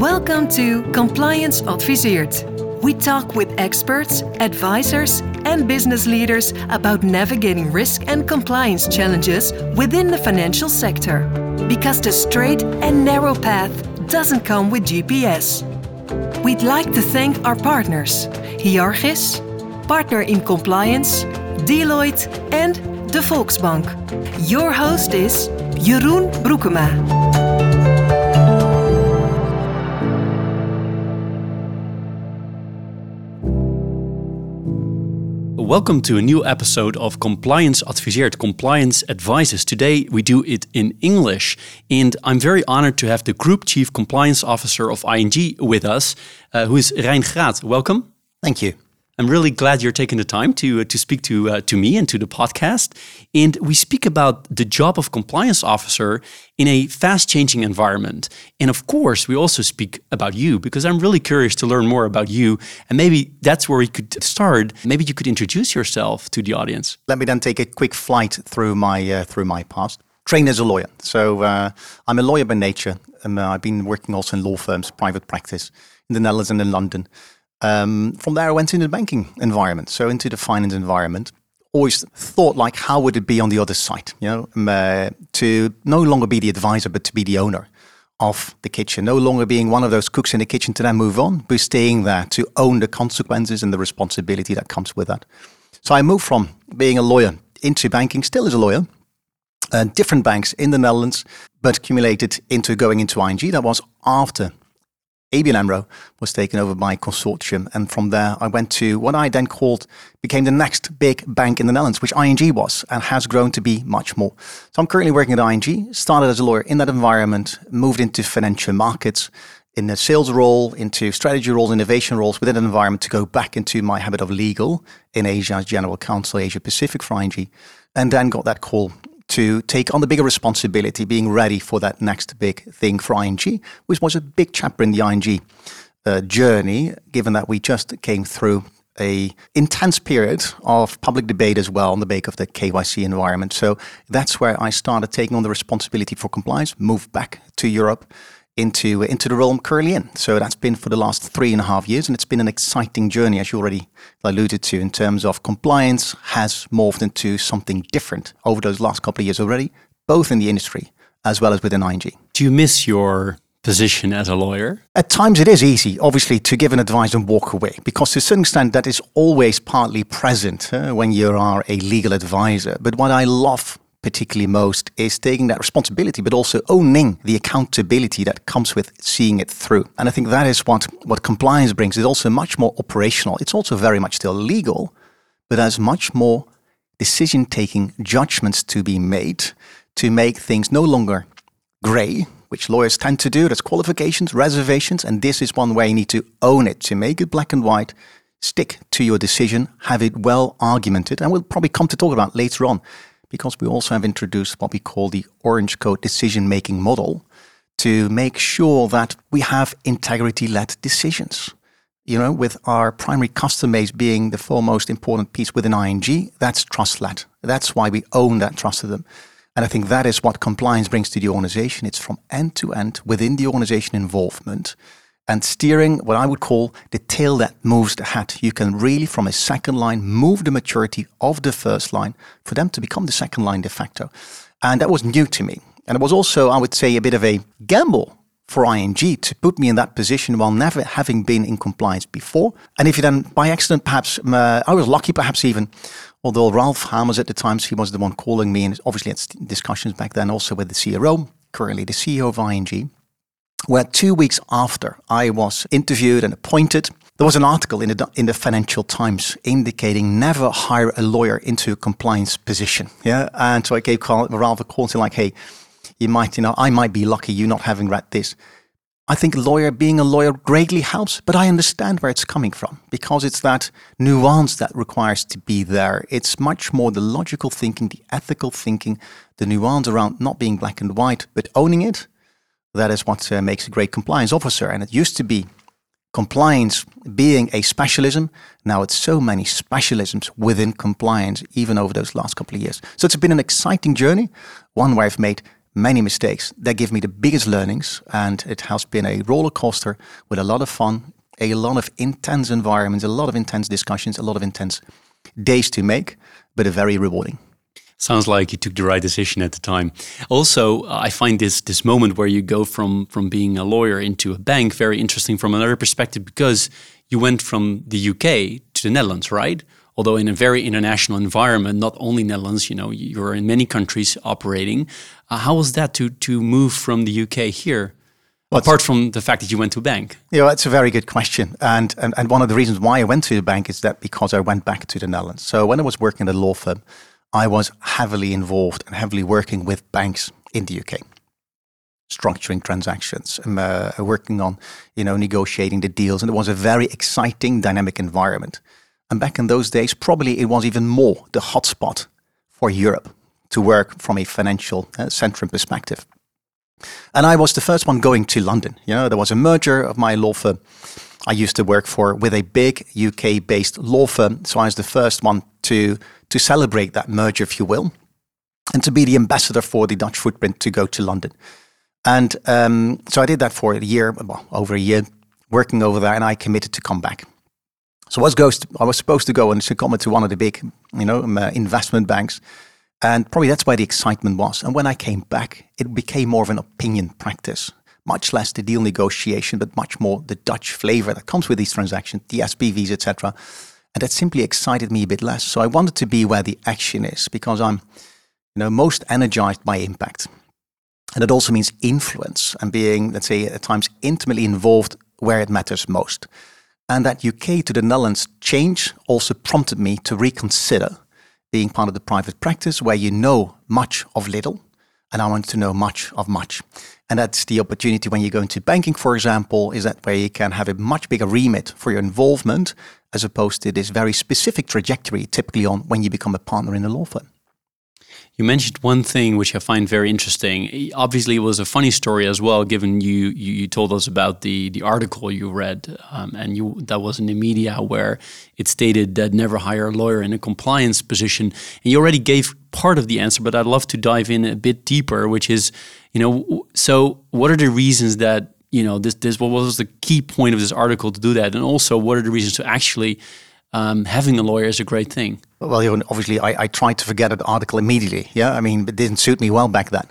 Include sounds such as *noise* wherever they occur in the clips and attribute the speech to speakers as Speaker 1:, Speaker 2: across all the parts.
Speaker 1: Welcome to Compliance Adviseert. We talk with experts, advisors, and business leaders about navigating risk and compliance challenges within the financial sector. Because the straight and narrow path doesn't come with GPS. We'd like to thank our partners Hyarchis, Partner in Compliance, Deloitte, and de Volksbank. Your host is Jeroen Broekema.
Speaker 2: Welcome to a new episode of Compliance Adviseert, Compliance Advices. Today we do it in English, and I'm very honored to have the Group Chief Compliance Officer of ING with us, uh, who is Rein Graat. Welcome.
Speaker 3: Thank you.
Speaker 2: I'm really glad you're taking the time to uh, to speak to uh, to me and to the podcast. And we speak about the job of compliance officer in a fast-changing environment. And of course, we also speak about you because I'm really curious to learn more about you. And maybe that's where we could start. Maybe you could introduce yourself to the audience.
Speaker 3: Let me then take a quick flight through my uh, through my past. Trained as a lawyer, so uh, I'm a lawyer by nature. Um, I've been working also in law firms, private practice in the Netherlands and in London. Um, from there, I went into the banking environment, so into the finance environment. Always thought like, how would it be on the other side? You know, um, uh, to no longer be the advisor, but to be the owner of the kitchen. No longer being one of those cooks in the kitchen to then move on, but staying there to own the consequences and the responsibility that comes with that. So I moved from being a lawyer into banking, still as a lawyer, uh, different banks in the Netherlands, but accumulated into going into ING. That was after ABN AMRO was taken over by consortium. And from there, I went to what I then called, became the next big bank in the Netherlands, which ING was and has grown to be much more. So I'm currently working at ING, started as a lawyer in that environment, moved into financial markets, in a sales role, into strategy roles, innovation roles within an environment to go back into my habit of legal in Asia as general counsel, Asia Pacific for ING. And then got that call to take on the bigger responsibility, being ready for that next big thing for ING, which was a big chapter in the ING uh, journey, given that we just came through a intense period of public debate as well on the back of the KYC environment. So that's where I started taking on the responsibility for compliance, moved back to Europe, into into the role I'm currently in. So that's been for the last three and a half years, and it's been an exciting journey, as you already alluded to, in terms of compliance has morphed into something different over those last couple of years already, both in the industry as well as within ING.
Speaker 2: Do you miss your position as a lawyer?
Speaker 3: At times it is easy, obviously, to give an advice and walk away, because to a certain extent that is always partly present uh, when you are a legal advisor. But what I love particularly most is taking that responsibility, but also owning the accountability that comes with seeing it through. And I think that is what, what compliance brings. It's also much more operational. It's also very much still legal, but there's much more decision taking judgments to be made to make things no longer gray, which lawyers tend to do. There's qualifications, reservations, and this is one way you need to own it to make it black and white. Stick to your decision, have it well argumented, and we'll probably come to talk about later on because we also have introduced what we call the Orange Code decision making model to make sure that we have integrity led decisions. You know, with our primary customer base being the foremost important piece within ING, that's trust led. That's why we own that trust to them. And I think that is what compliance brings to the organization. It's from end to end within the organization involvement and steering what I would call the tail that moves the hat. You can really, from a second line, move the maturity of the first line for them to become the second line de facto. And that was new to me. And it was also, I would say, a bit of a gamble for ING to put me in that position while never having been in compliance before. And if you then, by accident, perhaps, uh, I was lucky, perhaps even, although Ralph Hamers at the times, he was the one calling me, and obviously had discussions back then also with the CRO, currently the CEO of ING where two weeks after I was interviewed and appointed, there was an article in the, in the Financial Times indicating never hire a lawyer into a compliance position. Yeah. And so I gave Ralph a call saying like, hey, you might, you know, I might be lucky you not having read this. I think lawyer, being a lawyer greatly helps, but I understand where it's coming from because it's that nuance that requires to be there. It's much more the logical thinking, the ethical thinking, the nuance around not being black and white, but owning it that is what uh, makes a great compliance officer. And it used to be compliance being a specialism. Now it's so many specialisms within compliance, even over those last couple of years. So it's been an exciting journey, one where I've made many mistakes that give me the biggest learnings. And it has been a roller coaster with a lot of fun, a lot of intense environments, a lot of intense discussions, a lot of intense days to make, but a very rewarding.
Speaker 2: Sounds like you took the right decision at the time. Also, I find this this moment where you go from from being a lawyer into a bank very interesting from another perspective because you went from the UK to the Netherlands, right? Although in a very international environment, not only Netherlands, you know, you're in many countries operating. Uh, how was that to to move from the UK here? Well, apart from the fact that you went to a bank?
Speaker 3: Yeah, that's a very good question. And, and, and one of the reasons why I went to the bank is that because I went back to the Netherlands. So when I was working at a law firm, I was heavily involved and heavily working with banks in the UK, structuring transactions, um, uh, working on, you know, negotiating the deals. And it was a very exciting, dynamic environment. And back in those days, probably it was even more the hotspot for Europe to work from a financial uh, centrum perspective. And I was the first one going to London. You know, there was a merger of my law firm I used to work for with a big UK based law firm. So I was the first one to, to celebrate that merger, if you will, and to be the ambassador for the Dutch footprint to go to London. And um, so I did that for a year, well, over a year, working over there, and I committed to come back. So I was, to, I was supposed to go and second to one of the big, you know, um, uh, investment banks and probably that's where the excitement was. And when I came back, it became more of an opinion practice, much less the deal negotiation, but much more the Dutch flavor that comes with these transactions, the SPVs, etc. And that simply excited me a bit less. So I wanted to be where the action is because I'm, you know, most energized by impact. And it also means influence and being, let's say, at times intimately involved where it matters most. And that UK to the Netherlands change also prompted me to reconsider being part of the private practice where you know much of little, and I want to know much of much. And that's the opportunity when you go into banking, for example, is that where you can have a much bigger remit for your involvement as opposed to this very specific trajectory typically on when you become a partner in a law firm.
Speaker 2: You mentioned one thing which I find very interesting. Obviously, it was a funny story as well, given you you, you told us about the the article you read, um, and you that was in the media where it stated that never hire a lawyer in a compliance position. And you already gave part of the answer, but I'd love to dive in a bit deeper, which is, you know, so what are the reasons that you know this this what was the key point of this article to do that, and also what are the reasons to actually um, having a lawyer is a great thing.
Speaker 3: Well, obviously, I, I tried to forget the article immediately. Yeah, I mean, it didn't suit me well back then.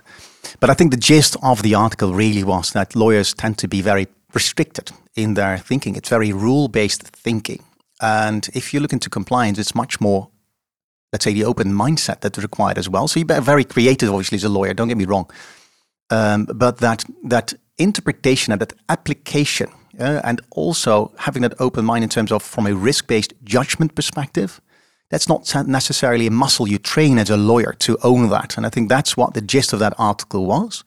Speaker 3: But I think the gist of the article really was that lawyers tend to be very restricted in their thinking. It's very rule based thinking. And if you look into compliance, it's much more, let's say, the open mindset that's required as well. So you're very creative, obviously, as a lawyer, don't get me wrong. Um, but that, that interpretation and that application uh, and also having that open mind in terms of from a risk-based judgment perspective that's not necessarily a muscle you train as a lawyer to own that and i think that's what the gist of that article was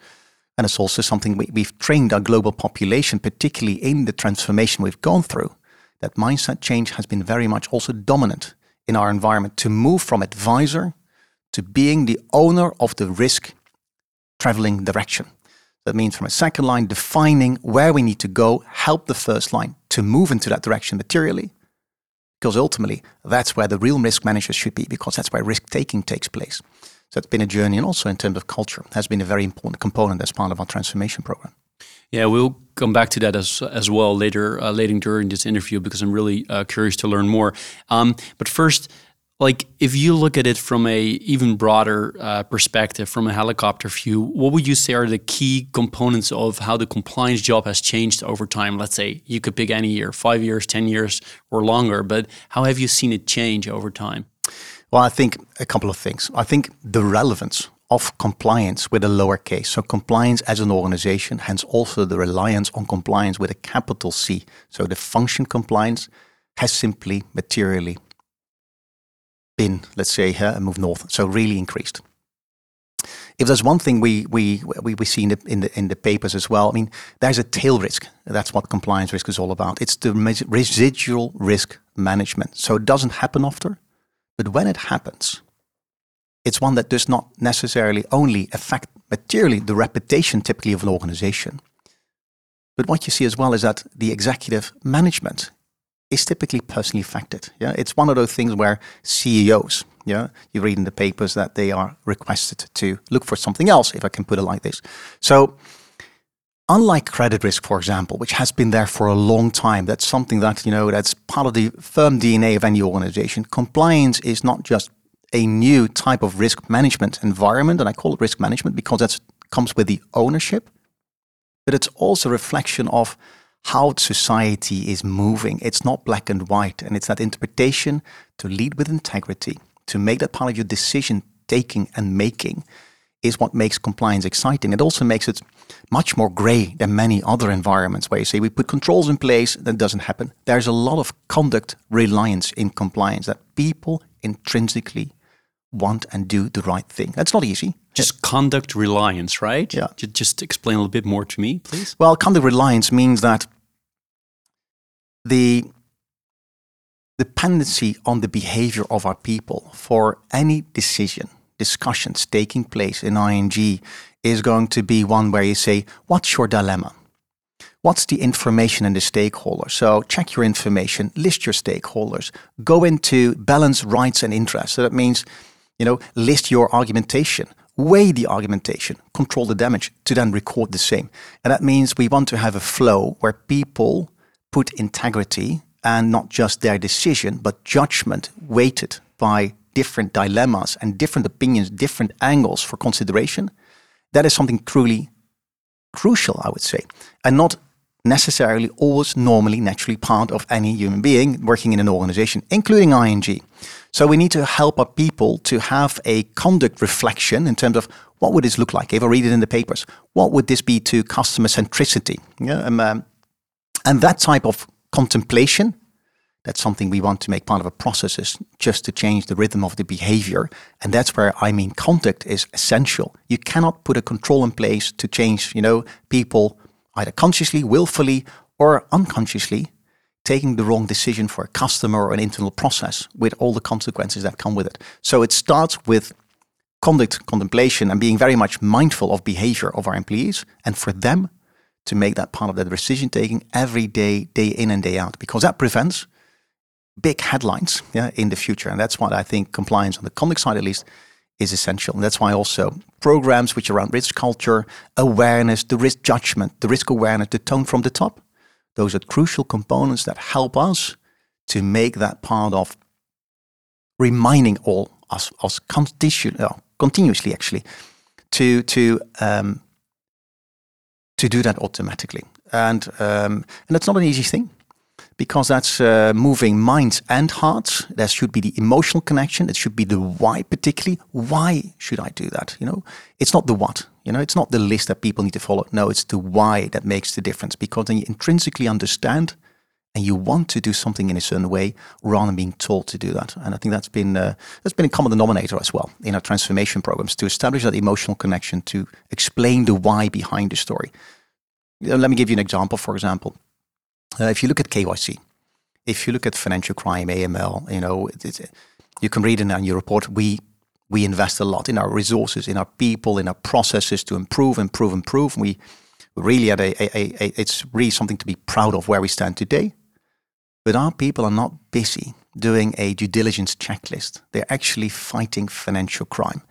Speaker 3: and it's also something we, we've trained our global population particularly in the transformation we've gone through that mindset change has been very much also dominant in our environment to move from advisor to being the owner of the risk traveling direction that means from a second line, defining where we need to go, help the first line to move into that direction materially. Because ultimately, that's where the real risk managers should be, because that's where risk taking takes place. So it's been a journey, and also in terms of culture, has been a very important component as part of our transformation program.
Speaker 2: Yeah, we'll come back to that as as well later uh, later during this interview because I'm really uh, curious to learn more. Um, but first, like if you look at it from a even broader uh, perspective from a helicopter view what would you say are the key components of how the compliance job has changed over time? Let's say you could pick any year five years ten years or longer but how have you seen it change over time?
Speaker 3: Well i think a couple of things. I think the relevance of compliance with a lowercase so compliance as an organization hence also the reliance on compliance with a capital c so the function compliance has simply materially been, let's say, uh, move north. So really increased. If there's one thing we we we, we see in the, in the in the papers as well, I mean, there's a tail risk. That's what compliance risk is all about. It's the residual risk management. So it doesn't happen often, but when it happens, it's one that does not necessarily only affect materially the reputation typically of an organization. But what you see as well is that the executive management is typically personally affected. Yeah, it's one of those things where CEOs, Yeah, you read in the papers that they are requested to look for something else, if I can put it like this. So, unlike credit risk, for example, which has been there for a long time, that's something that you know that's part of the firm DNA of any organization. Compliance is not just a new type of risk management environment, and I call it risk management because that comes with the ownership, but it's also a reflection of how society is moving. It's not black and white, and it's that interpretation to lead with integrity, to make that part of your decision taking and making is what makes compliance exciting. It also makes it much more gray than many other environments where you say we put controls in place, that doesn't happen. There's a lot of conduct reliance in compliance that people intrinsically want and do the right thing. That's not easy.
Speaker 2: Just conduct reliance, right?
Speaker 3: Yeah.
Speaker 2: Just explain a little bit more to me, please.
Speaker 3: Well, conduct reliance means that the dependency on the behavior of our people for any decision, discussions taking place in ING is going to be one where you say, What's your dilemma? What's the information and the stakeholders? So check your information, list your stakeholders, go into balance rights and interests. So that means, you know, list your argumentation, weigh the argumentation, control the damage to then record the same. And that means we want to have a flow where people put integrity and not just their decision, but judgment weighted by different dilemmas and different opinions, different angles for consideration. That is something truly crucial, I would say, and not necessarily always normally naturally part of any human being working in an organization, including ING. So we need to help our people to have a conduct reflection in terms of what would this look like if I read it in the papers? What would this be to customer centricity? Yeah, um, um, and that type of contemplation, that's something we want to make part of a process is just to change the rhythm of the behavior. And that's where I mean conduct is essential. You cannot put a control in place to change, you know, people either consciously, willfully, or unconsciously taking the wrong decision for a customer or an internal process with all the consequences that come with it. So it starts with conduct contemplation and being very much mindful of behavior of our employees and for them to make that part of their decision taking every day, day in and day out, because that prevents big headlines yeah, in the future. And that's why I think compliance on the conduct side, at least, is essential. And that's why also programs which are around risk culture, awareness, the risk judgment, the risk awareness, the tone from the top, those are crucial components that help us to make that part of reminding all us, us continu- uh, continuously actually to to um, to do that automatically. And um, and that's not an easy thing because that's uh, moving minds and hearts. There should be the emotional connection. It should be the why, particularly. Why should I do that? You know, it's not the what. You know, it's not the list that people need to follow. No, it's the why that makes the difference because then you intrinsically understand and you want to do something in a certain way rather than being told to do that. And I think that's been uh, that's been a common denominator as well in our transformation programs to establish that emotional connection to explain the why behind the story. Let me give you an example. For example, uh, if you look at KYC, if you look at financial crime, AML, you know, it, it, you can read in your report. We we invest a lot in our resources, in our people, in our processes to improve, improve, improve. We really at a, a, a it's really something to be proud of where we stand today. But our people are not busy doing a due diligence checklist. They're actually fighting financial crime.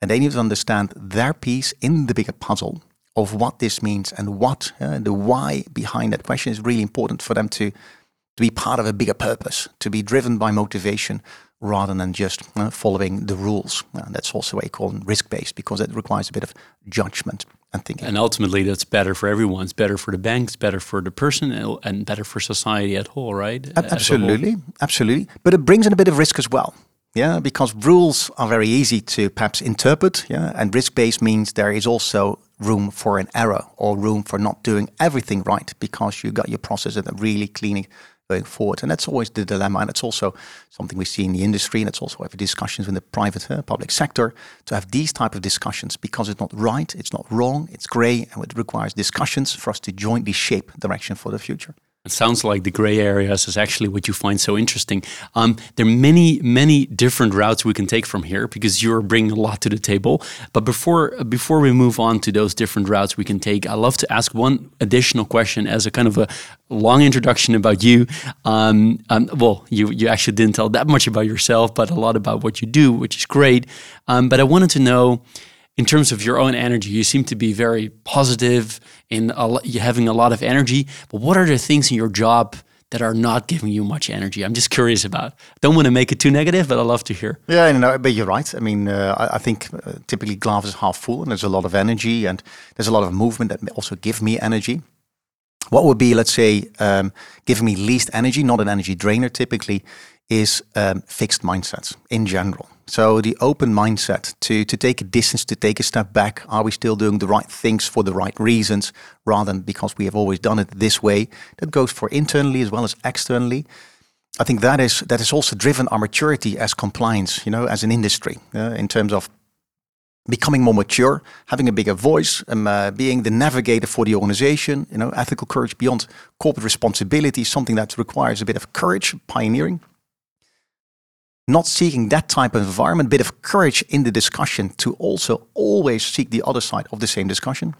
Speaker 3: And they need to understand their piece in the bigger puzzle of what this means and what uh, the why behind that question is really important for them to, to be part of a bigger purpose, to be driven by motivation rather than just uh, following the rules. Uh, that's also why I call risk based because it requires a bit of judgment and thinking.
Speaker 2: And ultimately, that's better for everyone. It's better for the banks, better for the person, and better for society at whole, right?
Speaker 3: Absolutely, absolutely. But it brings in a bit of risk as well. Yeah, because rules are very easy to perhaps interpret. Yeah, and risk based means there is also room for an error or room for not doing everything right because you got your process that really cleaning going forward. And that's always the dilemma. And it's also something we see in the industry. And it's also have discussions in the private uh, public sector to have these type of discussions because it's not right, it's not wrong, it's gray, and it requires discussions for us to jointly shape direction for the future.
Speaker 2: It sounds like the gray areas is actually what you find so interesting. Um, there are many, many different routes we can take from here because you're bringing a lot to the table. But before before we move on to those different routes we can take, I love to ask one additional question as a kind of a long introduction about you. Um, um, well, you you actually didn't tell that much about yourself, but a lot about what you do, which is great. Um, but I wanted to know in terms of your own energy, you seem to be very positive and having a lot of energy. But what are the things in your job that are not giving you much energy? I'm just curious about. Don't want to make it too negative, but I love to hear.
Speaker 3: Yeah, but you're right. I mean, uh, I, I, think uh, typically glass is half full, and there's a lot of energy, and there's a lot of movement that also give me energy. What would be, let's say, um, giving me least energy, not an energy drainer, typically, is um, fixed mindsets in general. So the open mindset to to take a distance, to take a step back. Are we still doing the right things for the right reasons, rather than because we have always done it this way? That goes for internally as well as externally. I think that is that has also driven our maturity as compliance, you know, as an industry, uh, in terms of becoming more mature, having a bigger voice, um, uh, being the navigator for the organization. You know, ethical courage beyond corporate responsibility, something that requires a bit of courage, pioneering not seeking that type of environment, bit of courage in the discussion to also always seek the other side of the same discussion.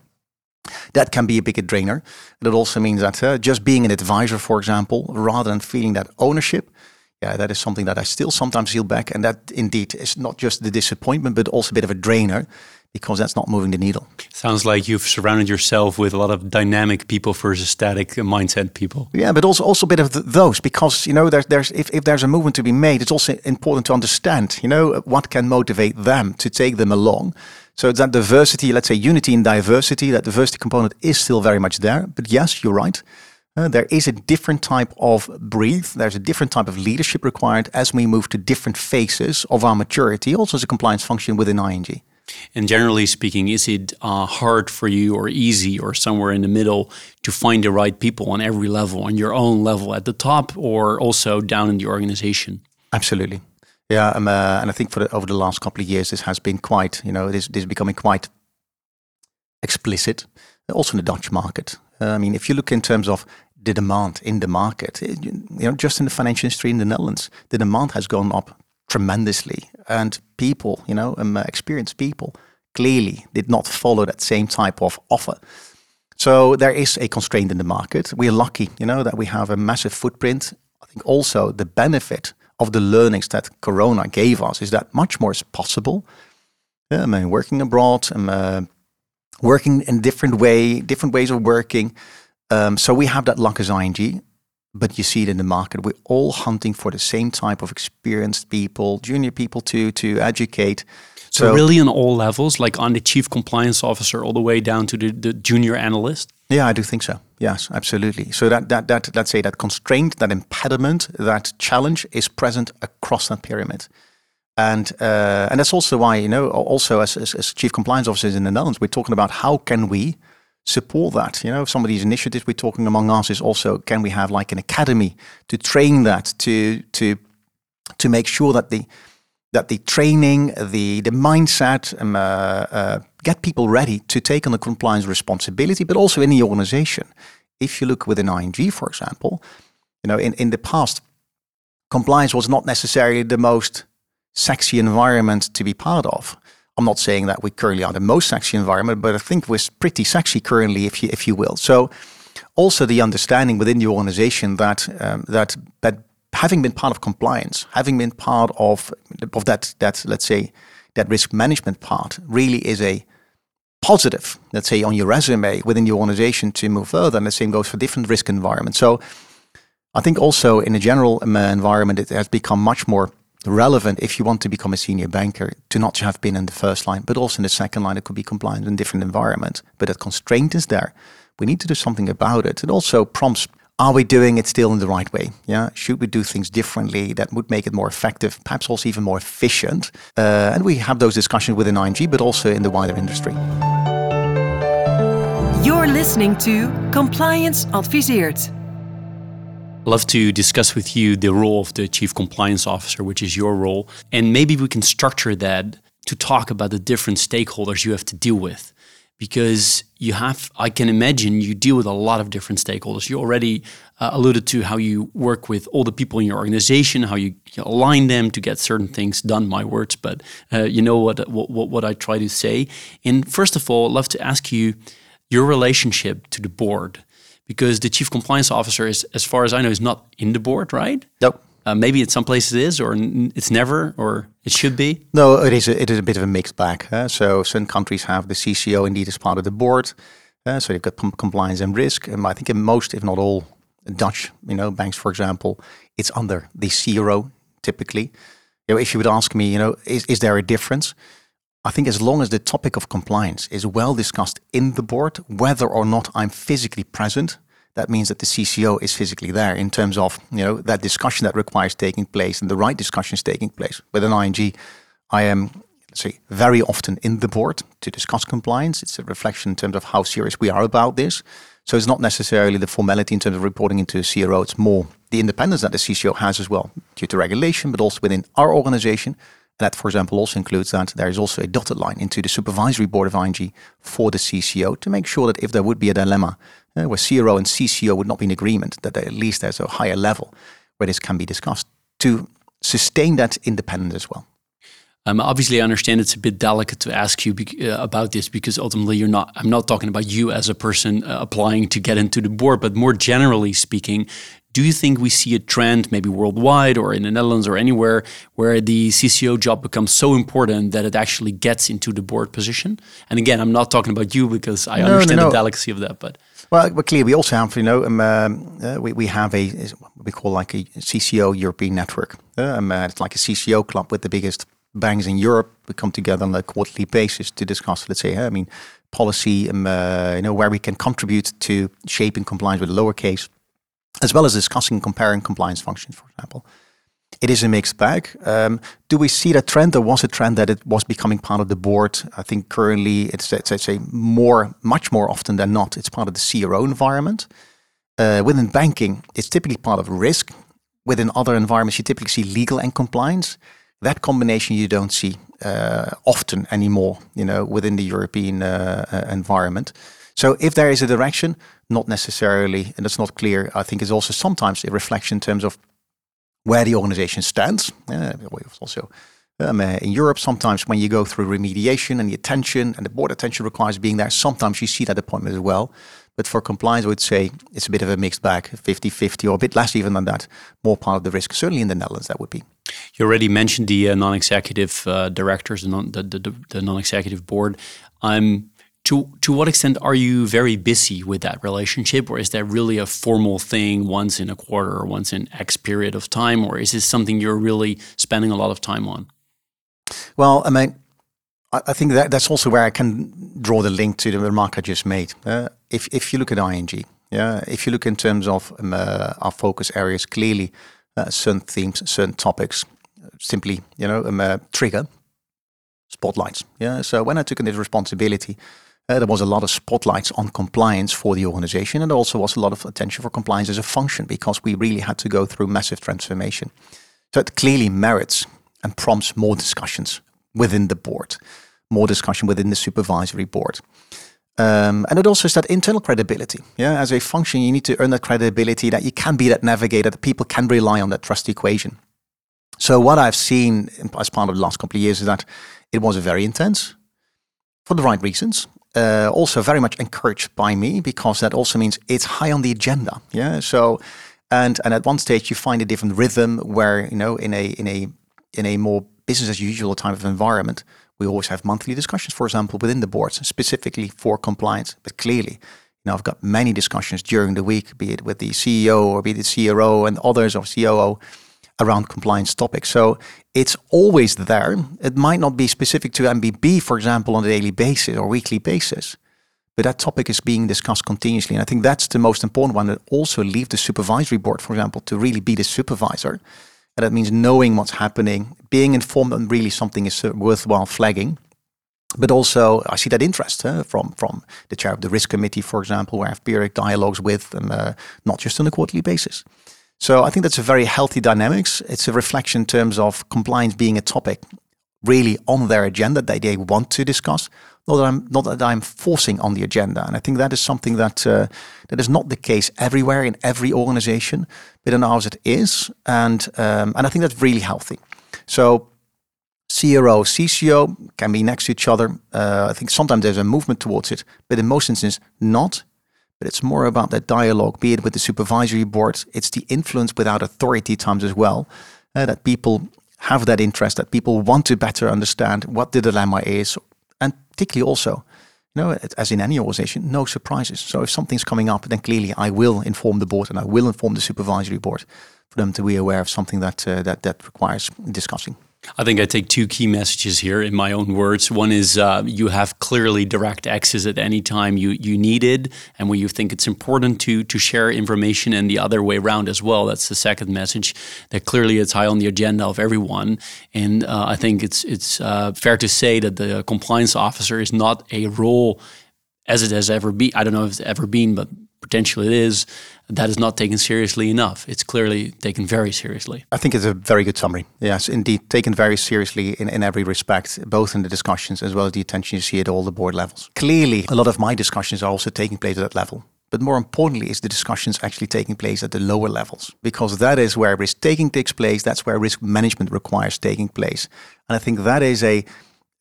Speaker 3: That can be a bigger drainer. That also means that uh, just being an advisor, for example, rather than feeling that ownership, yeah, that is something that I still sometimes feel back. And that indeed is not just the disappointment, but also a bit of a drainer because that's not moving the needle.
Speaker 2: Sounds like you've surrounded yourself with a lot of dynamic people versus static mindset people.
Speaker 3: Yeah, but also also a bit of th those because you know there's there's if, if there's a movement to be made, it's also important to understand you know what can motivate them to take them along. So that diversity, let's say unity in diversity, that diversity component is still very much there. But yes, you're right. Uh, there is a different type of breathe. There's a different type of leadership required as we move to different phases of our maturity, also as a compliance function within ING.
Speaker 2: And generally speaking, is it uh, hard for you or easy or somewhere in the middle to find the right people on every level, on your own level at the top or also down in the organization?
Speaker 3: Absolutely. Yeah, um, uh, and I think for the, over the last couple of years, this has been quite, you know, this, this is becoming quite explicit, also in the Dutch market. Uh, I mean, if you look in terms of the demand in the market, you know, just in the financial industry in the Netherlands, the demand has gone up tremendously. And people, you know, um, experienced people clearly did not follow that same type of offer. So there is a constraint in the market. We're lucky, you know, that we have a massive footprint. I think also the benefit of the learnings that Corona gave us is that much more is possible. Yeah, I mean, working abroad, um, uh, working in different way, different ways of working. Um, so we have that luck as ING but you see it in the market. We're all hunting for the same type of experienced people, junior people to to educate.
Speaker 2: So, so really on all levels, like on the chief compliance officer all the way down to the, the junior analyst?
Speaker 3: Yeah, I do think so. Yes, absolutely. So that, that that let's say that constraint, that impediment, that challenge is present across that pyramid. And uh, and that's also why, you know, also as, as, as chief compliance officers in the Netherlands, we're talking about how can we support that. You know, some of these initiatives we're talking among us is also can we have like an academy to train that to to to make sure that the that the training, the the mindset, um, uh, uh, get people ready to take on the compliance responsibility, but also in the organization. If you look within ING, for example, you know, in, in the past, compliance was not necessarily the most sexy environment to be part of. I'm not saying that we currently are the most sexy environment, but I think we're pretty sexy currently, if you if you will. So, also the understanding within the organization that um, that that having been part of compliance, having been part of of that that let's say that risk management part, really is a positive, let's say, on your resume within the organization to move further. And the same goes for different risk environments. So, I think also in a general um, environment, it has become much more relevant if you want to become a senior banker to not have been in the first line, but also in the second line. It could be compliant in different environments, but that constraint is there. We need to do something about it. It also prompts are we doing it still in the right way? Yeah, should we do things differently that would make it more effective, perhaps also even more efficient? Uh, and we have those discussions within ING, but also in the wider industry.
Speaker 1: You're listening to Compliance Adviseert
Speaker 2: love to discuss with you the role of the chief compliance officer, which is your role. And maybe we can structure that to talk about the different stakeholders you have to deal with. because you have, I can imagine you deal with a lot of different stakeholders. You already uh, alluded to how you work with all the people in your organization, how you, align them to get certain things done. My words, but uh, you know what, what what I try to say. And first of all, I'd love to ask you your relationship to the board, because the chief compliance officer is, as far as I know, is not in the board, right?
Speaker 3: Nope.
Speaker 2: Uh, maybe in some places it is, or it's never, or it should be.
Speaker 3: No, it is. A, it is a bit of a mixed bag. So some countries have the CCO indeed as part of the board. Uh, so you've got compliance and risk. And I think in most, if not all, Dutch, you know, banks, for example, it's under the CRO typically. You know, if you would ask me, you know, is, is there a difference? I think as long as the topic of compliance is well discussed in the board, whether or not I'm physically present, that means that the CCO is physically there in terms of you know that discussion that requires taking place and the right discussion is taking place. With an ING, I am let's say very often in the board to discuss compliance. It's a reflection in terms of how serious we are about this. So it's not necessarily the formality in terms of reporting into a CRO. It's more the independence that the CCO has as well due to regulation, but also within our organization. That, for example, also includes that there is also a dotted line into the supervisory board of ING for the CCO to make sure that if there would be a dilemma uh, where CRO and CCO would not be in agreement, that at least there's a higher level where this can be discussed to sustain that independence as well.
Speaker 2: Um, obviously, I understand it's a bit delicate to ask you uh, about this because ultimately you're not. I'm not talking about you as a person uh, applying to get into the board, but more generally speaking, do you think we see a trend, maybe worldwide or in the Netherlands or anywhere, where the CCO job becomes so important that it actually gets into the board position? And again, I'm not talking about you because I no, understand no, no. the delicacy of that, but.
Speaker 3: Well, but clearly, we also have, you know, um, uh, we, we have a what we call like a CCO European network. Um, uh, it's like a CCO club with the biggest banks in Europe. We come together on a quarterly basis to discuss, let's say, I mean, policy, um, uh, you know, where we can contribute to shaping compliance with lowercase as well as discussing comparing compliance functions, for example. It is a mixed bag. Um, do we see that trend? There was a trend that it was becoming part of the board. I think currently it's, it's, it's a more, much more often than not, it's part of the CRO environment. Uh, within banking, it's typically part of risk. Within other environments, you typically see legal and compliance. That combination you don't see uh, often anymore, you know, within the European uh, uh environment. So if there is a direction, not necessarily, and it's not clear, I think is also sometimes a reflection in terms of where the organization stands. Uh, also um, uh, in Europe, sometimes when you go through remediation and the attention and the board attention requires being there, sometimes you see that appointment as well. But for compliance, I would say it's a bit of a mixed bag, 50-50 or a bit less even than that, more part of the risk. Certainly in the Netherlands, that would be.
Speaker 2: You already mentioned the uh, non-executive uh, directors and non- the, the, the non-executive board. I'm to to what extent are you very busy with that relationship or is that really a formal thing once in a quarter or once in x period of time or is this something you're really spending a lot of time on?
Speaker 3: Well i mean i, think that that's also where i can draw the link to the remark i just made. Uh, if, if you look at ing yeah if you look in terms of um, uh, our focus areas clearly uh, certain themes certain topics simply you know um, uh, trigger spotlights yeah. So when i took on this responsibility uh, there was a lot of spotlights on compliance for the organization, and also was a lot of attention for compliance as a function because we really had to go through massive transformation. So it clearly merits and prompts more discussions within the board, more discussion within the supervisory board. Um, and it also is that internal credibility. Yeah, as a function, you need to earn that credibility that you can be that navigator, that people can rely on that trust equation. So what I've seen as part of the last couple of years is that it was very intense for the right reasons uh, also very much encouraged by me because that also means it's high on the agenda. Yeah. So, and and at one stage you find a different rhythm where you know in a in a in a more business as usual type of environment we always have monthly discussions, for example, within the boards specifically for compliance. But clearly, you know, I've got many discussions during the week, be it with the CEO or be it the CRO and others or COO around compliance topics. So it's always there. It might not be specific to MBB, for example, on a daily basis or weekly basis, but that topic is being discussed continuously. And I think that's the most important one that also leave the supervisory board, for example, to really be the supervisor. And that means knowing what's happening, being informed that really something is uh, worthwhile flagging. But also, I see that interest uh, from from the chair of the risk committee, for example, where I have periodic dialogues with them, uh, not just on a quarterly basis. So I think that's a very healthy dynamics. It's a reflection in terms of compliance being a topic really on their agenda that they want to discuss. Not that I'm not that I'm forcing on the agenda, and I think that is something that uh, that is not the case everywhere in every organization, but in ours it is, and um, and I think that's really healthy. So. CRO, CCO can be next to each other. Uh, I think sometimes there's a movement towards it, but in most instances, not. But it's more about that dialogue, be it with the supervisory board. It's the influence without authority times as well, uh, that people have that interest, that people want to better understand what the dilemma is, and particularly also, you know, as in any organization, no surprises. So if something's coming up, then clearly I will inform the board and I will inform the supervisory board for them to be aware of something that uh, that that requires discussing.
Speaker 2: I think I take two key messages here in my own words. One is uh, you have clearly direct access at any time you, you need it and when you think it's important to, to share information, and the other way around as well. That's the second message that clearly it's high on the agenda of everyone. And uh, I think it's, it's uh, fair to say that the compliance officer is not a role as it has ever been. I don't know if it's ever been, but potentially it is, that is not taken seriously enough. It's clearly taken very seriously.
Speaker 3: I think it's a very good summary. Yes, indeed, taken very seriously in, in every respect, both in the discussions as well as the attention you see at all the board levels. Clearly, a lot of my discussions are also taking place at that level. But more importantly, is the discussions actually taking place at the lower levels? Because that is where risk taking takes place. That's where risk management requires taking place. And I think that is a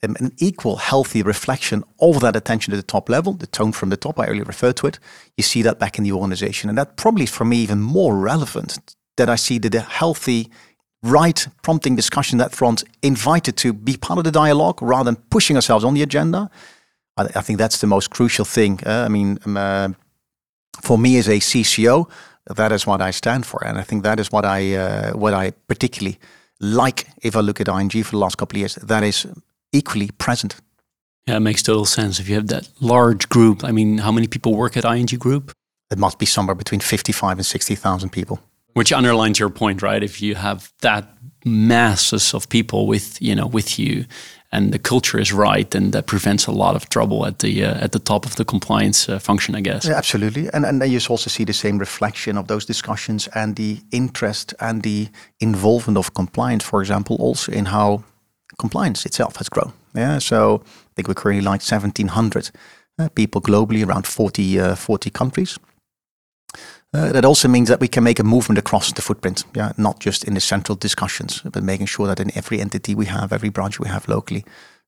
Speaker 3: an equal healthy reflection of that attention at the top level, the tone from the top, I earlier referred to it. You see that back in the organization. And that probably is for me even more relevant that I see that the healthy, right prompting discussion that front invited to be part of the dialogue rather than pushing ourselves on the agenda. I, I think that's the most crucial thing. Uh, I mean, um, uh, for me as a CCO, that is what I stand for. And I think that is what I, uh, what I particularly like if I look at ING for the last couple of years. That is equally present.
Speaker 2: Yeah, it makes total sense. If you have that large group, I mean, how many people work at ING Group?
Speaker 3: It must be somewhere between 55 and 60,000 people.
Speaker 2: Which underlines your point, right? If you have that masses of people with, you know, with you and the culture is right, then that prevents a lot of trouble at the uh, at the top of the compliance uh, function, I guess.
Speaker 3: Yeah, absolutely, and and then you also see the same reflection of those discussions and the interest and the involvement of compliance, for example, also in how compliance itself has grown. Yeah, so I think we're currently like 1,700 uh, people globally, around 40, uh, 40 countries. Uh, that also means that we can make a movement across the footprint, yeah, not just in the central discussions, but making sure that in every entity we have, every branch we have locally,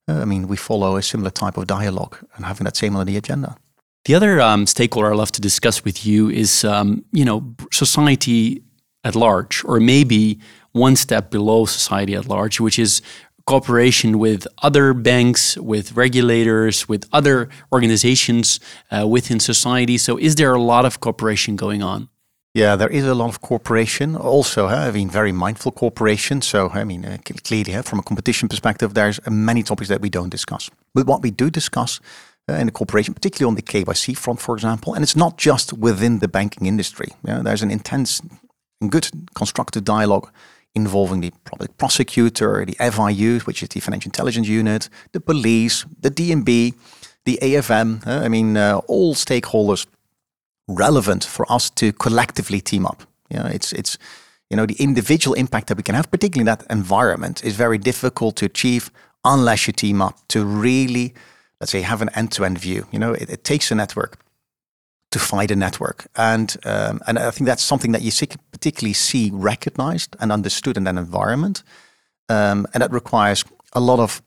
Speaker 3: uh, I mean, we follow a similar type of dialogue and having that same on the agenda.
Speaker 2: The other um, stakeholder I love to discuss with you is, um, you know, society at large, or maybe one step below society at large, which is cooperation with other banks, with regulators, with other organizations uh, within society. So, is there a lot of cooperation going on?
Speaker 3: Yeah, there is a lot of cooperation. Also, huh, I mean, very mindful cooperation. So, I mean, uh, clearly, huh, from a competition perspective, there's many topics that we don't discuss. But what we do discuss uh, in the cooperation, particularly on the KYC front, for example, and it's not just within the banking industry. Yeah, there's an intense and good constructive dialogue involving the public prosecutor, the FIU, which is the Financial Intelligence Unit, the police, the DNB, the AFM. Uh, I mean, uh, all stakeholders relevant for us to collectively team up. Yeah, it's it's you know the individual impact that we can have, particularly in that environment, is very difficult to achieve unless you team up to really, let's say, have an end-to-end view. You know, it, it takes a network to find a network. And um, and I think that's something that you see, particularly see recognized and understood in that environment. Um, and that requires a lot of,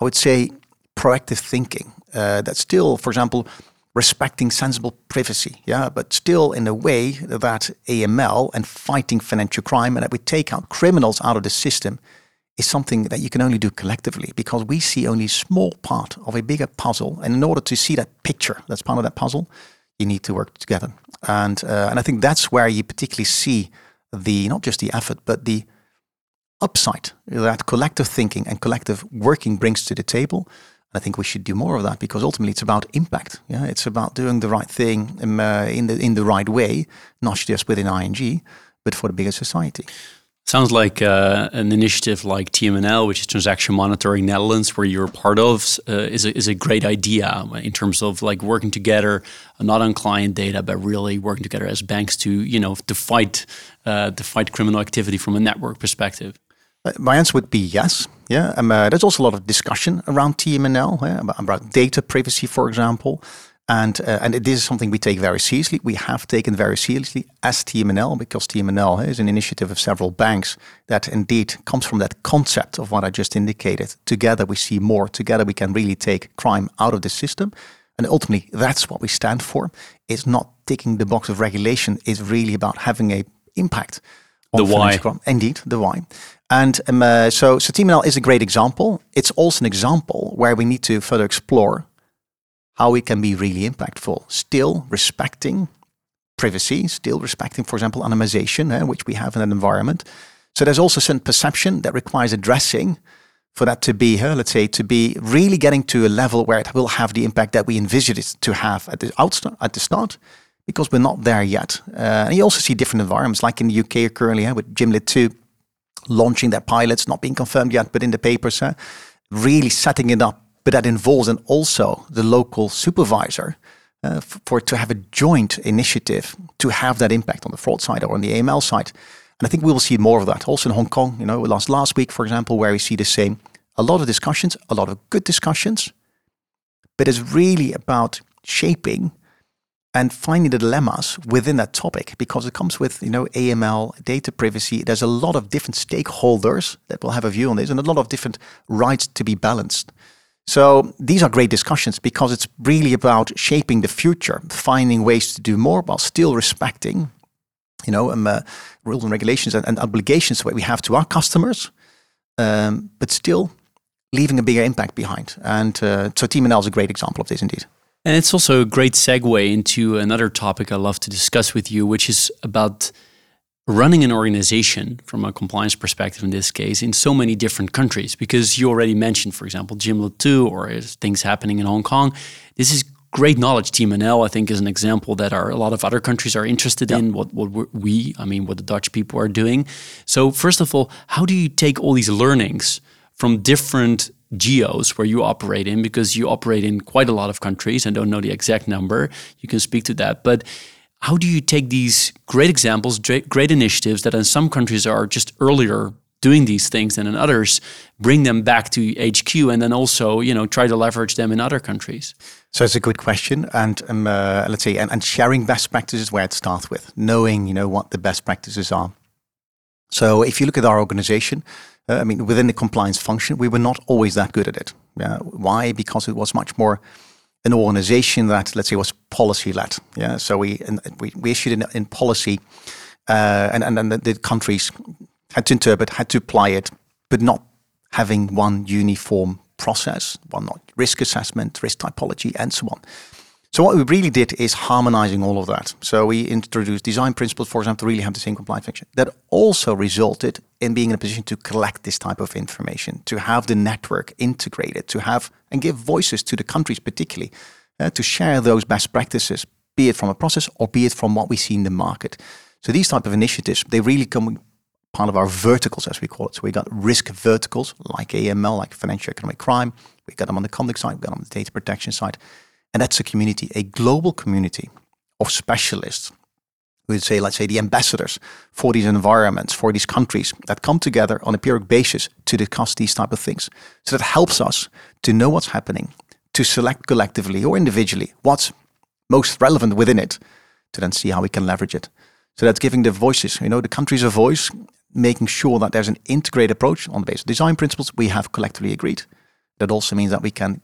Speaker 3: I would say, proactive thinking. Uh, that still, for example, respecting sensible privacy, yeah, but still in a way that AML and fighting financial crime and that we take out criminals out of the system is something that you can only do collectively because we see only a small part of a bigger puzzle. And in order to see that picture, that's part of that puzzle, you need to work together. And uh, and I think that's where you particularly see the not just the effort, but the upside that collective thinking and collective working brings to the table. And I think we should do more of that because ultimately it's about impact. Yeah, it's about doing the right thing in, uh, in the in the right way, not just within ING, but for the bigger society.
Speaker 2: Sounds like uh, an initiative like TMNL, which is Transaction Monitoring Netherlands, where you're part of, uh, is, a, is a great idea in terms of like working together, not on client data, but really working together as banks to, you know, to fight, uh, to fight criminal activity from a network perspective.
Speaker 3: Uh, my answer would be yes. Yeah, um, uh, there's also a lot of discussion around TMNL yeah, about, about, data privacy, for example, and uh, and this is something we take very seriously. We have taken very seriously as TMNL because TMNL is an initiative of several banks that indeed comes from that concept of what I just indicated. Together we see more. Together we can really take crime out of the system, and ultimately that's what we stand for. It's not ticking the box of regulation. It's really about having a impact.
Speaker 2: the why.
Speaker 3: Crime. Indeed, the why. And um, uh, so, so TMNL is a great example. It's also an example where we need to further explore how we can be really impactful, still respecting privacy, still respecting, for example, anonymization, uh, which we have in an environment. So there's also some perception that requires addressing for that to be, uh, let's say, to be really getting to a level where it will have the impact that we envisioned it to have at the outstart, at the start, because we're not there yet. Uh, and you also see different environments, like in the UK currently uh, with Gimlet 2 launching their pilots, not being confirmed yet, but in the papers, uh, really setting it up. But that involves and also the local supervisor uh, for to have a joint initiative to have that impact on the fraud side or on the AML side. And I think we will see more of that also in Hong Kong. You know, last last week, for example, where we see the same. A lot of discussions, a lot of good discussions, but it's really about shaping and finding the dilemmas within that topic because it comes with you know AML data privacy there's a lot of different stakeholders that will have a view on this and a lot of different rights to be balanced so these are great discussions because it's really about shaping the future finding ways to do more while still respecting you know um, uh, rules and regulations and, and, obligations that we have to our customers um, but still leaving a bigger impact behind. And uh, so TMNL is a great example of this indeed.
Speaker 2: And it's also a great segue into another topic I love to discuss with you, which is about running an organization from a compliance perspective in this case in so many different countries. Because you already mentioned, for example, Gimlet 2 or things happening in Hong Kong. This is great knowledge. TMNL, I think, is an example that are a lot of other countries are interested in. What what we, I mean, what the Dutch people are doing. So first of all, how do you take all these learnings from different geos where you operate in because you operate in quite a lot of countries and don't know the exact number. You can speak to that. But how do you take these great examples, great initiatives that in some countries are just earlier doing these things than in others, bring them back to HQ and then also, you know, try to leverage them in other countries?
Speaker 3: So it's a good question, and um, uh, let's say, and, and sharing best practices where it starts with knowing, you know, what the best practices are. So if you look at our organization, uh, I mean, within the compliance function, we were not always that good at it. Why? Because it was much more an organization that, let's say, was policy led. Yeah. So we we, we issued in, in policy, uh, and and then the, countries had to interpret, had to apply it, but not having one uniform process, one risk assessment, risk typology, and so on. So what we really did is harmonizing all of that. So we introduced design principles, for example, to really have the same compliance function. That also resulted in being in a position to collect this type of information, to have the network integrated, to have and give voices to the countries particularly, uh, to share those best practices, be it from a process or be it from what we see in the market. So these type of initiatives, they really come part of our verticals, as we call it. So we got risk verticals like AML, like financial economic crime. We got them on the conduct side, we got them on the data protection side. And that's a community, a global community of specialists. We would say, let's say, the ambassadors for these environments, for these countries that come together on a periodic basis to discuss these type of things. So that helps us to know what's happening, to select collectively or individually what's most relevant within it, to then see how we can leverage it. So that's giving the voices, you know, the countries a voice, making sure that there's an integrated approach on the basis of design principles we have collectively agreed. That also means that we can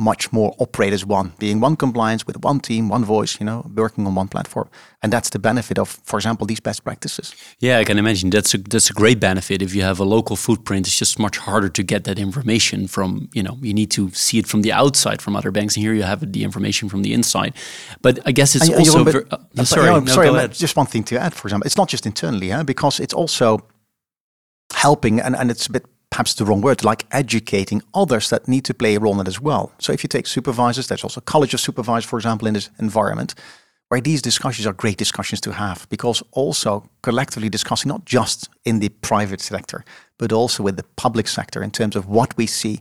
Speaker 3: much more operate as one, being one compliance with one team, one voice, you know, working on one platform. And that's the benefit of, for example, these best practices.
Speaker 2: Yeah, I can imagine that's a that's a great benefit. If you have a local footprint, it's just much harder to get that information from, you know, you need to see it from the outside from other banks. And here you have the information from the inside. But I guess it's and, also. Uh, sorry,
Speaker 3: no, sorry just one thing to add, for example. It's not just internally, huh? because it's also helping, and, and it's a bit perhaps the wrong word, like educating others that need to play a role in it as well. So if you take supervisors, there's also college of supervisors, for example, in this environment, where these discussions are great discussions to have because also collectively discussing not just in the private sector, but also with the public sector in terms of what we see,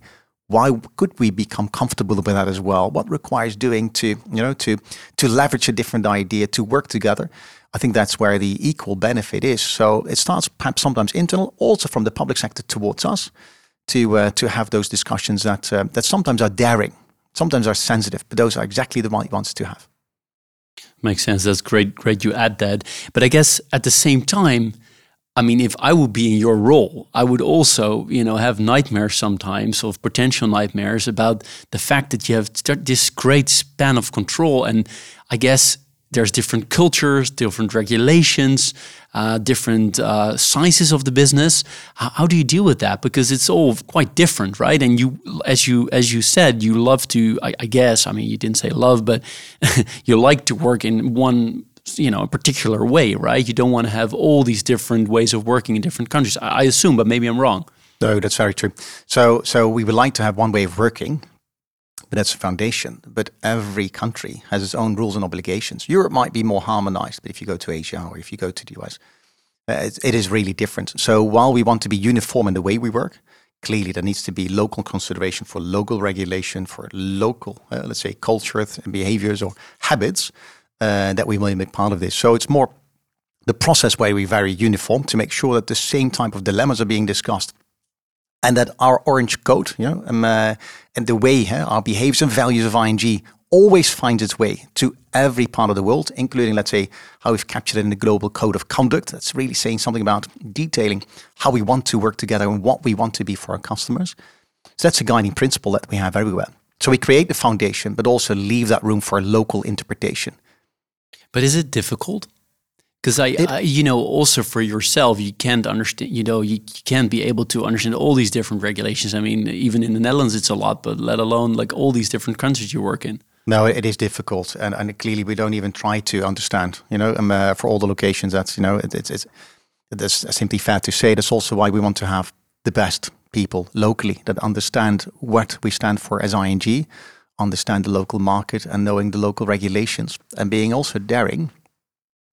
Speaker 3: why could we become comfortable with that as well? What requires doing to, you know, to to leverage a different idea, to work together? I think that's where the equal benefit is. So it starts perhaps sometimes internal, also from the public sector towards us, to uh, to have those discussions that uh, that sometimes are daring, sometimes are sensitive, but those are exactly the ones to have.
Speaker 2: Makes sense. That's great. Great you add that. But I guess at the same time, I mean, if I would be in your role, I would also, you know, have nightmares sometimes of potential nightmares about the fact that you have this great span of control. And I guess there's different cultures, different regulations, uh, different uh, sizes of the business. How, how, do you deal with that? Because it's all quite different, right? And you, as you as you said, you love to. I, I guess. I mean, you didn't say love, but *laughs* you like to work in one you know a particular way, right? You don't want to have all these different ways of working in different countries. I, I assume, but maybe I'm wrong.
Speaker 3: No, that's very true. So, so we would like to have one way of working, but that's a foundation. But every country has its own rules and obligations. Europe might be more harmonized, but if you go to Asia or if you go to the US, uh, it, is really different. So while we want to be uniform in the way we work, clearly there needs to be local consideration for local regulation, for local, uh, let's say, culture and behaviors or habits uh, that we will make part of this. So it's more the process where we very uniform to make sure that the same type of dilemmas are being discussed and that our orange code, you know, um, uh, and the way uh, our behaviors and values of ING always finds its way to every part of the world, including, let's say, how we've captured it in the global code of conduct. That's really saying something about detailing how we want to work together and what we want to be for our customers. So that's a guiding principle that we have everywhere. So we create the foundation, but also leave that room for local interpretation.
Speaker 2: But is it difficult? Because I, I, you know, also for yourself, you can't understand, you know, you, you can't be able to understand all these different regulations. I mean, even in the Netherlands, it's a lot, but let alone like all these different countries you work in.
Speaker 3: No, it is difficult, and, and clearly we don't even try to understand. You know, um, uh, for all the locations, that's you know, it, it's it's it's simply fair to say. That's also why we want to have the best people locally that understand what we stand for as ING, understand the local market and knowing the local regulations and being also daring,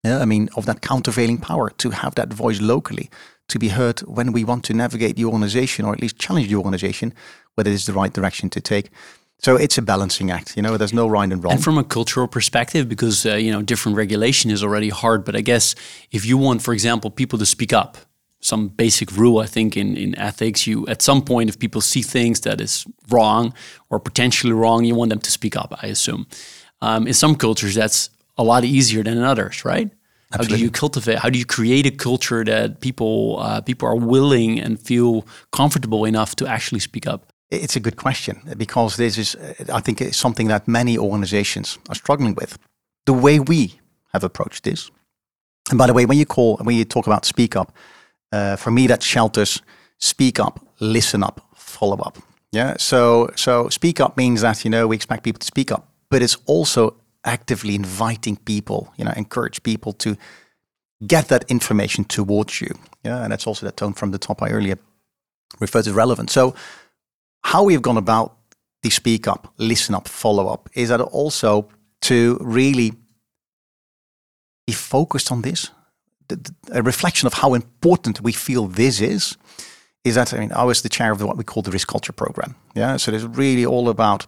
Speaker 3: yeah, I mean, of that countervailing power to have that voice locally to be heard when we want to navigate the organization or at least challenge the organization whether it's the right direction to take. So it's a balancing act, you know. There's no right and wrong.
Speaker 2: And from a cultural perspective, because uh, you know different regulation is already hard. But I guess if you want, for example, people to speak up, some basic rule I think in, in ethics. You at some point, if people see things that is wrong or potentially wrong, you want them to speak up. I assume. Um, in some cultures, that's a lot easier than in others, right? Absolutely. How do you cultivate? How do you create a culture that people uh, people are willing and feel comfortable enough to actually speak up?
Speaker 3: It's a good question because this is, I think, it's something that many organizations are struggling with. The way we have approached this, and by the way, when you call when you talk about speak up, uh, for me that shelters speak up, listen up, follow up. Yeah. So so speak up means that you know we expect people to speak up, but it's also actively inviting people, you know, encourage people to get that information towards you. Yeah. And that's also that tone from the top I earlier referred to relevant. So how we've gone about the speak up, listen up, follow up is that also to really be focused on this a reflection of how important we feel this is, is that I mean I was the chair of what we call the risk culture program. Yeah, so it's really all about,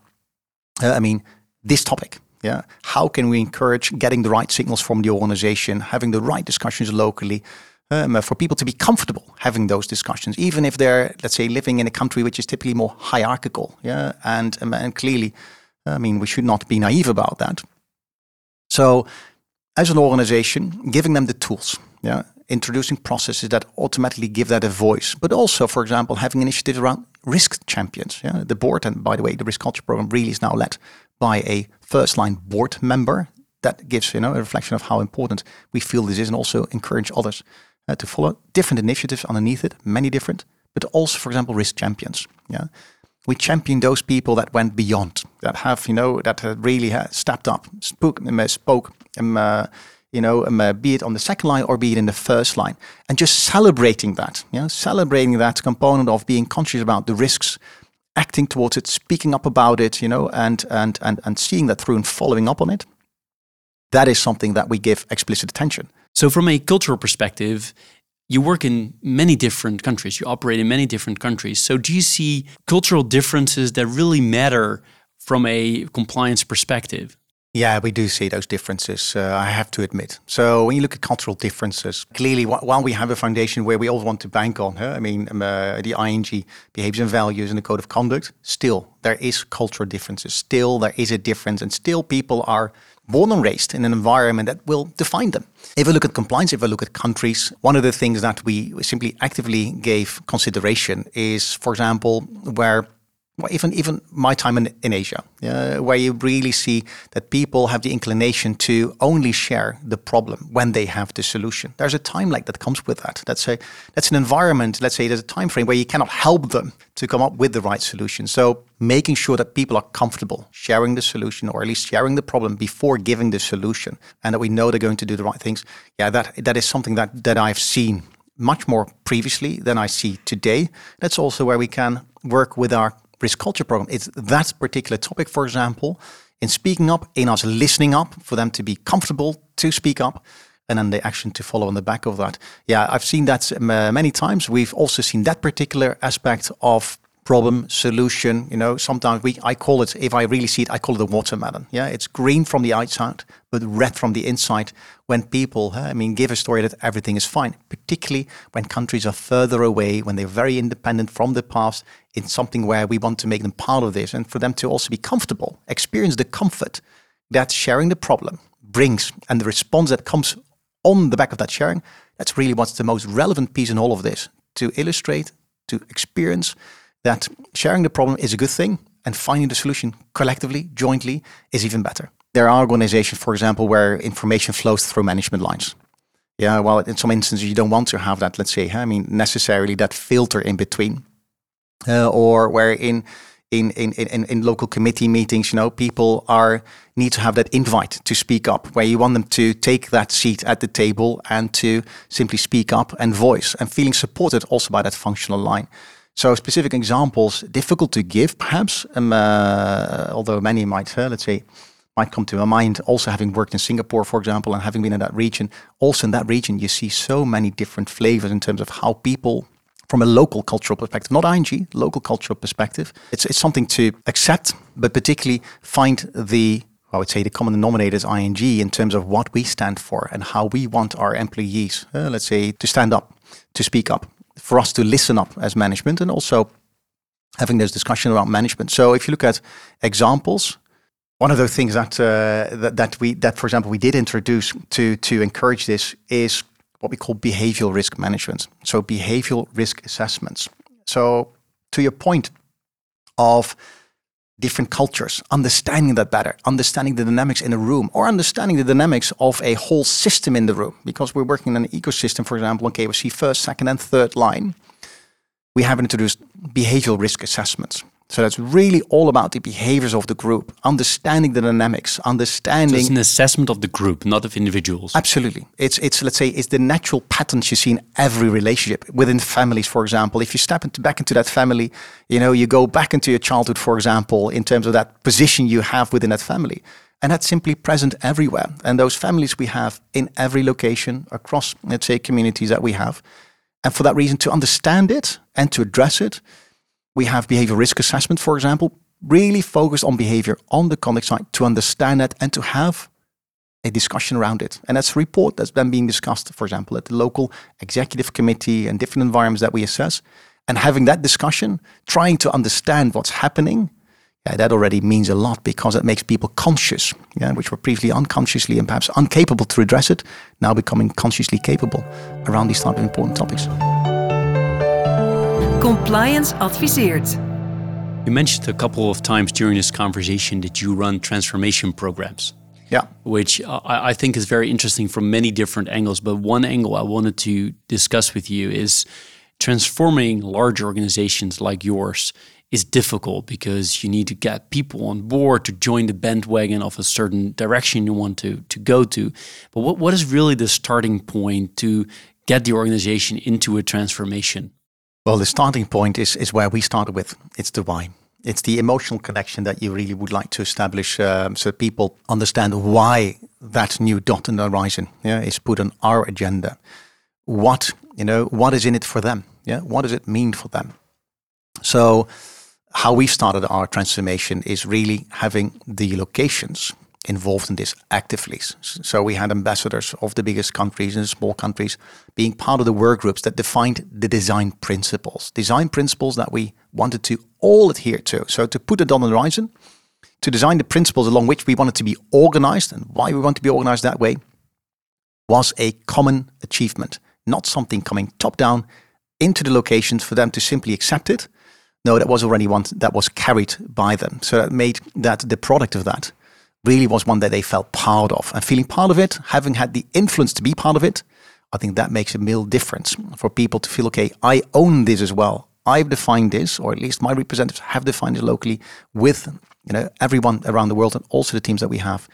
Speaker 3: uh, I mean, this topic. Yeah, how can we encourage getting the right signals from the organization, having the right discussions locally, um, for people to be comfortable having those discussions, even if they're, let's say, living in a country which is typically more hierarchical. Yeah, and um, and clearly, I mean, we should not be naive about that. So, as an organization, giving them the tools yeah, introducing processes that automatically give that a voice, but also, for example, having initiatives around risk champions. Yeah, the board, and by the way, the risk culture program really is now led by a first line board member. That gives you know a reflection of how important we feel this is, and also encourage others uh, to follow different initiatives underneath it, many different, but also, for example, risk champions. Yeah, we champion those people that went beyond, that have you know that really stepped up, spoke, spoke. Um, uh, you know, um, uh, be it on the second line or be it in the first line, and just celebrating that, you know, celebrating that component of being conscious about the risks, acting towards it, speaking up about it, you know, and and and and seeing that through and following up on it. That is something that we give explicit attention.
Speaker 2: So, from a cultural perspective, you work in many different countries, you operate in many different countries. So, do you see cultural differences that really matter from a compliance perspective?
Speaker 3: Yeah, we do see those differences, uh, I have to admit. So, when you look at cultural differences, clearly, while we have a foundation where we all want to bank on, huh? I mean, um, uh, the ING behaviors and values and the code of conduct, still, there is cultural differences. Still, there is a difference, and still, people are born and raised in an environment that will define them. If we look at compliance, if we look at countries, one of the things that we simply actively gave consideration is, for example, where even even my time in, in Asia, uh, where you really see that people have the inclination to only share the problem when they have the solution. There's a time lag that comes with that. That's a that's an environment. Let's say there's a time frame where you cannot help them to come up with the right solution. So making sure that people are comfortable sharing the solution or at least sharing the problem before giving the solution, and that we know they're going to do the right things. Yeah, that that is something that that I've seen much more previously than I see today. That's also where we can work with our risk culture program. It's that particular topic, for example, in speaking up, in us listening up for them to be comfortable to speak up, and then the action to follow on the back of that. Yeah, I've seen that uh, many times. We've also seen that particular aspect of problem solution you know sometimes we i call it if i really see it i call it a watermelon. Yeah it's green from the outside but red from the inside. When people eh, i mean give a story that everything is fine particularly when countries are further away when they're very independent from the past in something where we want to make them part of this and for them to also be comfortable experience the comfort that sharing the problem brings and the response that comes on the back of that sharing that's really what's the most relevant piece in all of this. To illustrate to experience that sharing the problem is a good thing and finding the solution collectively, jointly, is even better. There are organizations, for example, where information flows through management lines. Yeah, well, in some instances, you don't want to have that, let's say, I mean, necessarily that filter in between. Uh, or where in, in, in, in, in local committee meetings, you know, people are need to have that invite to speak up, where you want them to take that seat at the table and to simply speak up and voice and feeling supported also by that functional line. So specific examples, difficult to give, perhaps, um, uh, although many might, uh, let's say, might come to my mind. Also, having worked in Singapore, for example, and having been in that region, also in that region, you see so many different flavors in terms of how people, from a local cultural perspective, not ING, local cultural perspective, it's it's something to accept, but particularly find the I would say the common denominator is ING in terms of what we stand for and how we want our employees, uh, let's say, to stand up, to speak up, for us to listen up as management and also having this discussion around management. So if you look at examples, one of the things that, uh, that that we that for example we did introduce to to encourage this is what we call behavioral risk management. So behavioral risk assessments. So to your point of different cultures, understanding that better, understanding the dynamics in a room, or understanding the dynamics of a whole system in the room. Because we're working in an ecosystem, for example, on KYC first, second, and third line, we have introduced behavioral risk assessments. So that's really all about the behaviors of the group, understanding the dynamics, understanding. So
Speaker 2: it's an assessment of the group, not of individuals.
Speaker 3: Absolutely, it's it's let's say it's the natural patterns you see in every relationship within families. For example, if you step into, back into that family, you know you go back into your childhood, for example, in terms of that position you have within that family, and that's simply present everywhere. And those families we have in every location across, let's say, communities that we have, and for that reason, to understand it and to address it we have behavior risk assessment, for example, really focused on behavior on the conduct side to understand that and to have a discussion around it. And that's a report that's then being discussed, for example, at the local executive committee and different environments that we assess. And having that discussion, trying to understand what's happening, yeah, that already means a lot because it makes people conscious, yeah, which were previously unconsciously and perhaps incapable to address it, now becoming consciously capable around these type of important topics.
Speaker 1: Compliance adviseert.
Speaker 2: You mentioned a couple of times during this conversation that you run transformation programs.
Speaker 3: Yeah.
Speaker 2: Which I, I think is very interesting from many different angles. But one angle I wanted to discuss with you is transforming large organizations like yours is difficult because you need to get people on board to join the bandwagon of a certain direction you want to, to go to. But what, what is really the starting point to get the organization into a transformation?
Speaker 3: Well, the starting point is, is where we started with. It's the why. It's the emotional connection that you really would like to establish um, so people understand why that new dot in the horizon yeah, is put on our agenda. What you know, what is in it for them? Yeah, what does it mean for them? So, how we started our transformation is really having the locations involved in this actively. So we had ambassadors of the biggest countries and small countries being part of the work groups that defined the design principles, design principles that we wanted to all adhere to. So to put it on the horizon, to design the principles along which we wanted to be organized and why we want to be organized that way was a common achievement, not something coming top down into the locations for them to simply accept it. No, that was already one that was carried by them. So that made that the product of that really was one that they felt part of. And feeling part of it, having had the influence to be part of it, I think that makes a real difference for people to feel, okay, I own this as well. I've defined this, or at least my representatives have defined it locally with you know everyone around the world and also the teams that we have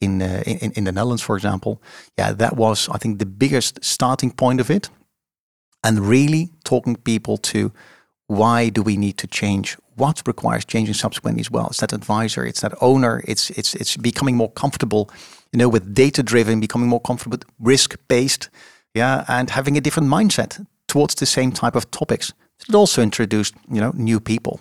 Speaker 3: in, uh, in in the Netherlands, for example. Yeah, that was I think the biggest starting point of it, and really talking people to why do we need to change what requires changing subsequently as well. It's that advisor, it's that owner, it's it's it's becoming more comfortable, you know, with data driven, becoming more comfortable with risk based, yeah, and having a different mindset towards the same type of topics. It also introduced, you know, new people.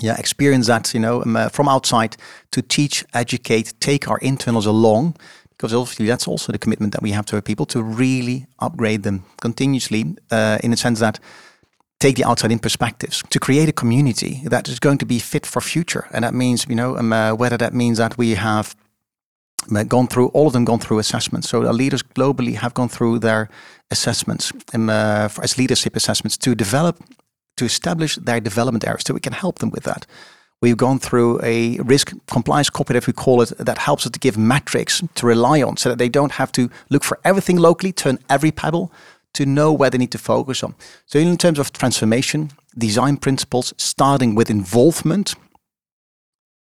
Speaker 3: Yeah, experience that, you know, um, uh, from outside to teach, educate, take our internals along, because obviously that's also the commitment that we have to our people to really upgrade them continuously, uh, in the sense that take the outside in perspectives to create a community that is going to be fit for future. And that means, you know, um, uh, whether that means that we have uh, gone through, all of them gone through assessments. So our leaders globally have gone through their assessments um, uh, for, as leadership assessments to develop, to establish their development areas so we can help them with that. We've gone through a risk compliance cooperative, we call it, that helps us to give metrics to rely on so that they don't have to look for everything locally, turn every pebble, to know where they need to focus on. So, in terms of transformation, design principles, starting with involvement,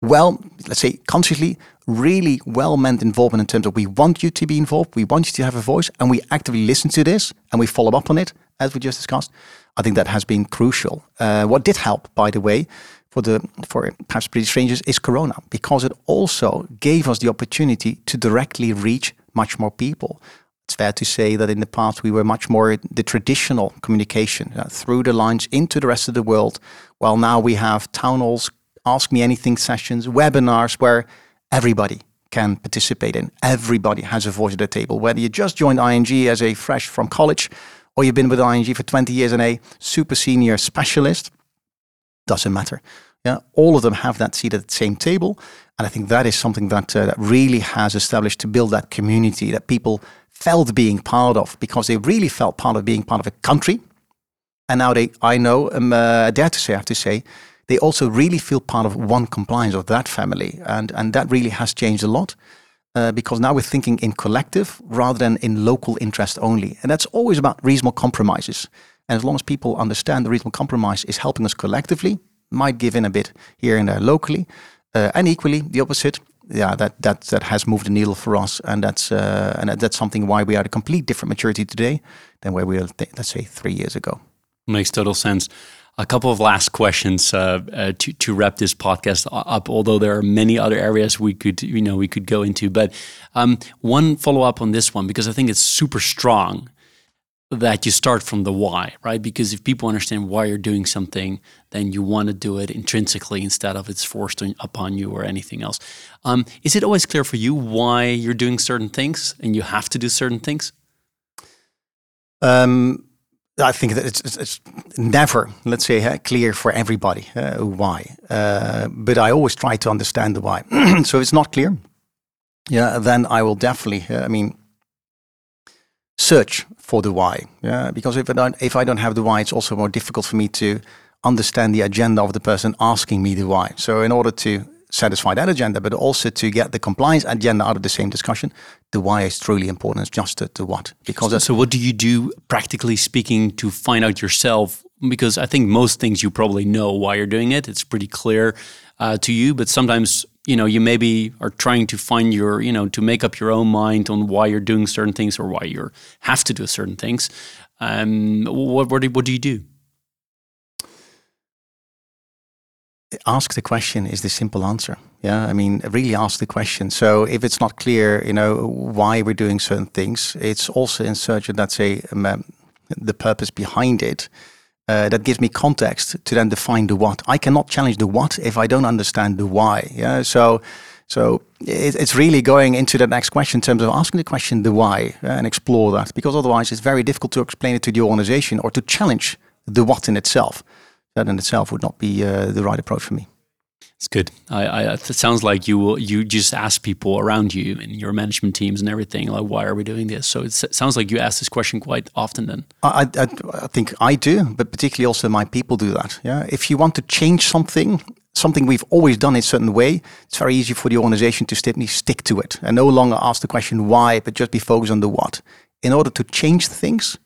Speaker 3: well, let's say consciously, really well meant involvement in terms of we want you to be involved, we want you to have a voice, and we actively listen to this and we follow up on it, as we just discussed. I think that has been crucial. Uh, what did help, by the way, for the for perhaps pretty strangers is Corona because it also gave us the opportunity to directly reach much more people it's fair to say that in the past we were much more the traditional communication uh, through the lines into the rest of the world, while now we have town halls, ask me anything sessions, webinars where everybody can participate in. Everybody has a voice at the table, whether you just joined ING as a fresh from college or you've been with ING for 20 years and a super senior specialist, doesn't matter. Yeah, all of them have that seat at the same table. And I think that is something that, uh, that really has established to build that community that people felt being part of because they really felt part of being part of a country. And now they, I know, um, uh, dare to say, I have to say, they also really feel part of one compliance of that family. And, and that really has changed a lot uh, because now we're thinking in collective rather than in local interest only. And that's always about reasonable compromises. And as long as people understand the reasonable compromise is helping us collectively, might give in a bit here and there locally, uh, and equally the opposite, yeah, that that that has moved the needle for us, and that's uh, and that's something why we are at a complete different maturity today than where we were, let's say, three years ago.
Speaker 2: Makes total sense. A couple of last questions uh, uh, to to wrap this podcast up. Although there are many other areas we could you know we could go into, but um, one follow up on this one because I think it's super strong that you start from the why, right? Because if people understand why you're doing something, then you want to do it intrinsically instead of it's forced upon you or anything else. Um, is it always clear for you why you're doing certain things and you have to do certain things?
Speaker 3: Um, I think that it's, it's, it's, never, let's say, uh, clear for everybody uh, why. Uh, but I always try to understand the why. *clears throat* so if it's not clear, yeah, then I will definitely, uh, I mean, search for the why. Yeah, because if I don't if I don't have the why, it's also more difficult for me to understand the agenda of the person asking me the why. So in order to satisfy that agenda, but also to get the compliance agenda out of the same discussion, the why is truly important. It's just the, the what.
Speaker 2: Because so, so what do you do practically speaking to find out yourself? Because I think most things you probably know why you're doing it. It's pretty clear uh, to you, but sometimes you know you maybe are trying to find your you know to make up your own mind on why you're doing certain things or why you have to do certain things. Um, what, what, do, what do you do?
Speaker 3: Ask the question is the simple answer. Yeah i mean really ask the question. So if it's not clear you know why we're doing certain things it's also in search of let's say um, the purpose behind it, uh, that gives me context to then define the what. I cannot challenge the what if I don't understand the why. Yeah, so so it, it's really going into the next question in terms of asking the question the why uh, and explore that because otherwise it's very difficult to explain it to the organization or to challenge the what in itself. That in itself would not be uh, the right approach for me.
Speaker 2: It's good. I, I, it sounds like you you just ask people around you and your management teams and everything like, why are we doing this? So it sounds like you ask this question quite often. Then
Speaker 3: I, I, I think I do, but particularly also my people do that. Yeah, if you want to change something, something we've always done a certain way, it's very easy for the organization to simply stick to it and no longer ask the question why, but just be focused on the what. In order to change things,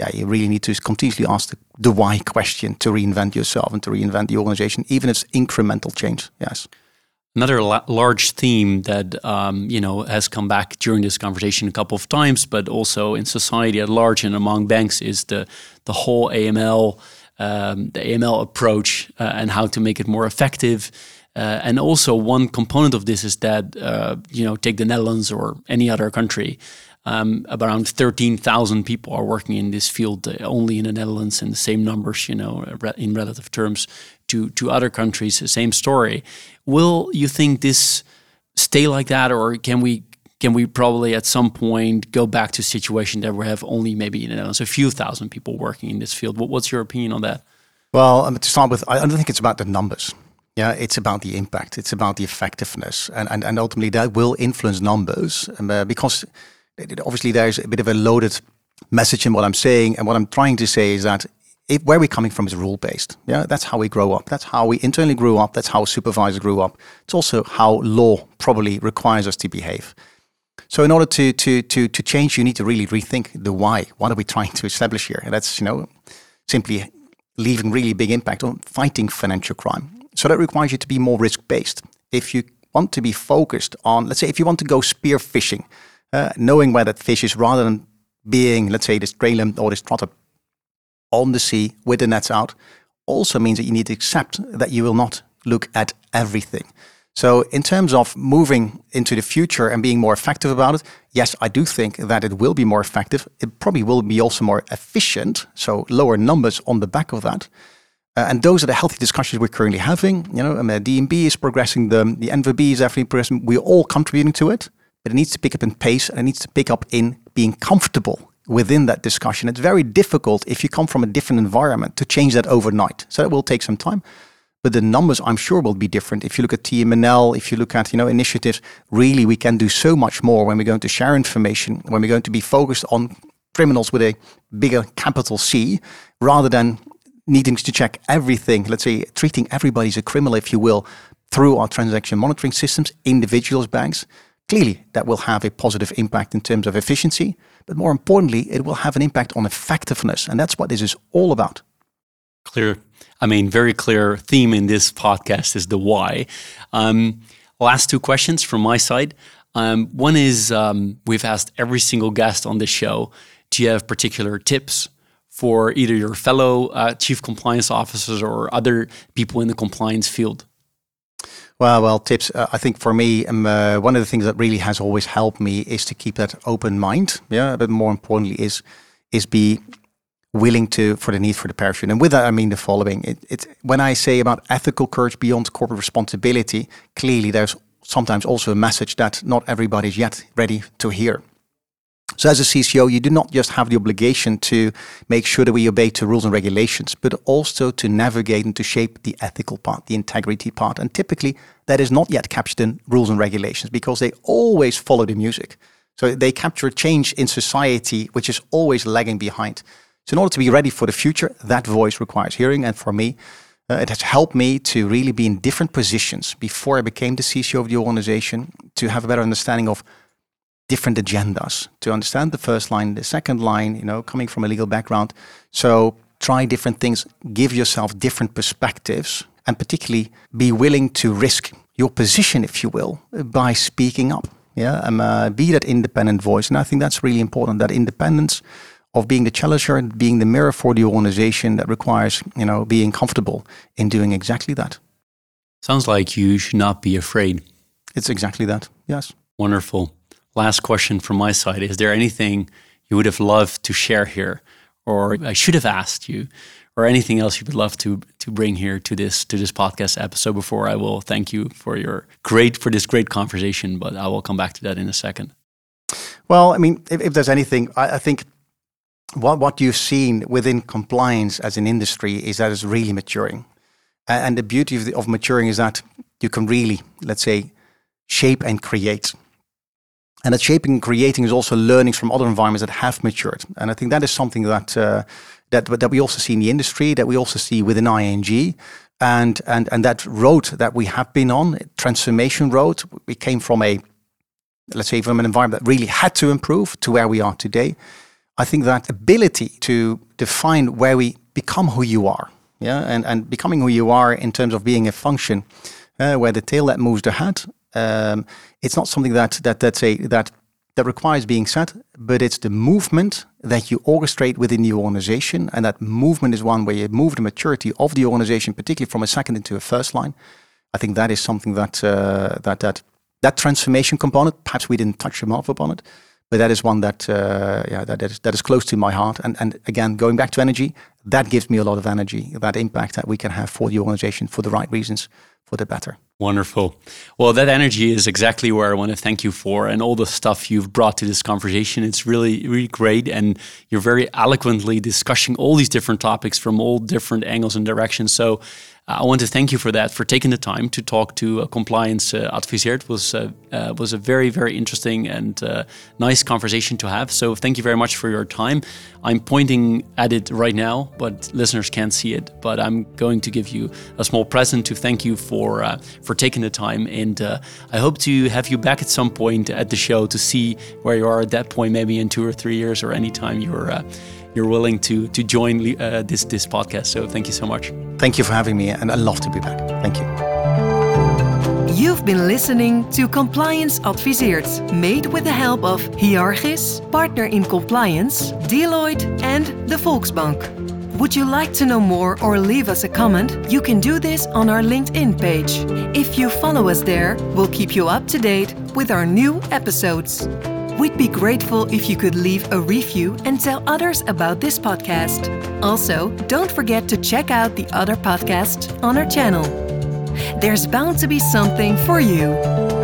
Speaker 3: yeah, you really need to continuously ask the, the why question to reinvent yourself and to reinvent the organization, even if it's incremental change. Yes.
Speaker 2: Another la- large theme that um, you know has come back during this conversation a couple of times, but also in society at large and among banks, is the the whole AML, um, the AML approach, uh, and how to make it more effective. Uh, and also, one component of this is that uh, you know, take the Netherlands or any other country. Um, around 13,000 people are working in this field uh, only in the Netherlands, and the same numbers, you know, in relative terms to to other countries. The same story. Will you think this stay like that, or can we can we probably at some point go back to a situation that we have only maybe in the Netherlands a few thousand people working in this field? What, what's your opinion on that?
Speaker 3: Well, um, to start with, I don't think it's about the numbers. Yeah, it's about the impact. It's about the effectiveness, and and, and ultimately that will influence numbers um, uh, because obviously there's a bit of a loaded message in what I'm saying. And what I'm trying to say is that if, where we're coming from is rule based. Yeah, that's how we grow up. That's how we internally grew up. That's how supervisors grew up. It's also how law probably requires us to behave. So in order to to to to change, you need to really rethink the why. What are we trying to establish here? And that's you know simply leaving really big impact on fighting financial crime. So that requires you to be more risk based. If you want to be focused on, let's say, if you want to go spear fishing, uh, knowing where that fish is rather than being, let's say, this trailer or this trotter on the sea with the nets out, also means that you need to accept that you will not look at everything. So, in terms of moving into the future and being more effective about it, yes, I do think that it will be more effective. It probably will be also more efficient, so lower numbers on the back of that. Uh, and those are the healthy discussions we're currently having. You know, and the DNB is progressing, the, the NVB is definitely progressing. We're all contributing to it but it needs to pick up in pace and it needs to pick up in being comfortable within that discussion. It's very difficult if you come from a different environment to change that overnight. So it will take some time. But the numbers, I'm sure, will be different. If you look at TMNL, if you look at you know initiatives, really we can do so much more when we're going to share information, when we're going to be focused on criminals with a bigger capital C, rather than needing to check everything. Let's say treating everybody as a criminal, if you will, through our transaction monitoring systems, individuals, banks. Clearly, that will have a positive impact in terms of efficiency, but more importantly, it will have an impact on effectiveness. And that's what this is all about.
Speaker 2: Clear. I mean, very clear theme in this podcast is the why. Um, last two questions from my side. Um, one is um, we've asked every single guest on this show do you have particular tips for either your fellow uh, chief compliance officers or other people in the compliance field?
Speaker 3: Well, well, tips. Uh, I think for me, um, uh, one of the things that really has always helped me is to keep that open mind. Yeah, but more importantly, is is be willing to for the need for the parachute. And with that, I mean the following: it, it when I say about ethical courage beyond corporate responsibility, clearly there's sometimes also a message that not everybody is yet ready to hear. So as a CCO, you do not just have the obligation to make sure that we obey to rules and regulations, but also to navigate and to shape the ethical part, the integrity part. And typically that is not yet captured in rules and regulations because they always follow the music. So they capture a change in society, which is always lagging behind. So in order to be ready for the future, that voice requires hearing. And for me, uh, it has helped me to really be in different positions before I became the CCO of the organization to have a better understanding of different agendas to understand the first line, the second line, you know, coming from a legal background. So try different things, give yourself different perspectives, and particularly be willing to risk your position, if you will, by speaking up. Yeah, um, uh, be that independent voice, and I think that's really important. That independence of being the challenger and being the mirror for the organization that requires, you know, being comfortable in doing exactly that.
Speaker 2: Sounds like you should not be afraid.
Speaker 3: It's exactly that. Yes.
Speaker 2: Wonderful last question from my side is there anything you would have loved to share here or I should have asked you, or anything else you would love to to bring here to this to this podcast episode before I will thank you for your great for this great conversation. But I will come back to that in a second.
Speaker 3: Well, I mean, if, if there's anything, I, I, think what what you've seen within compliance as an industry is that it's really maturing, and the beauty of, the, of maturing is that you can really, let's say, shape and create. And that shaping and creating is also learnings from other environments that have matured. And I think that is something that uh, that that we also see in the industry, that we also see within ING. And and and that road that we have been on, transformation road, we came from a let's say from an environment that really had to improve to where we are today. I think that ability to define where we become who you are, yeah, and, and becoming who you are in terms of being a function uh, where the tail that moves the head, um, it's not something that that that's a that that requires being said, but it's the movement that you orchestrate within the organization, and that movement is one where you move the maturity of the organization, particularly from a second into a first line. I think that is something that uh, that that that transformation component. Perhaps we didn't touch enough upon it, but that is one that uh, yeah that that is, that is close to my heart. And and again, going back to energy, that gives me a lot of energy. That impact that we can have for the organization for the right reasons, for the better.
Speaker 2: Wonderful. Well, that energy is exactly where I want to thank you for, and all the stuff you've brought to this conversation. It's really, really great, and you're very eloquently discussing all these different topics from all different angles and directions. So, I want to thank you for that, for taking the time to talk to uh, Compliance uh, Adviseert. It was, uh, uh, was a very, very interesting and uh, nice conversation to have. So thank you very much for your time. I'm pointing at it right now, but listeners can't see it. But I'm going to give you a small present to thank you for uh, for taking the time. And uh, I hope to have you back at some point at the show to see where you are at that point, maybe in two or three years or anytime you're you're willing to to join uh, this this podcast. So thank you so much.
Speaker 3: Thank you for having me, and I love to be back. Thank you.
Speaker 1: You've been listening to Compliance Adviseert, made with the help of Hyarchis, Partner in Compliance, Deloitte, and the Volksbank. Would you like to know more or leave us a comment? You can do this on our LinkedIn page. If you follow us there, we'll keep you up to date with our new episodes. We'd be grateful if you could leave a review and tell others about this podcast. Also, don't forget to check out the other podcasts on our channel. There's bound to be something for you.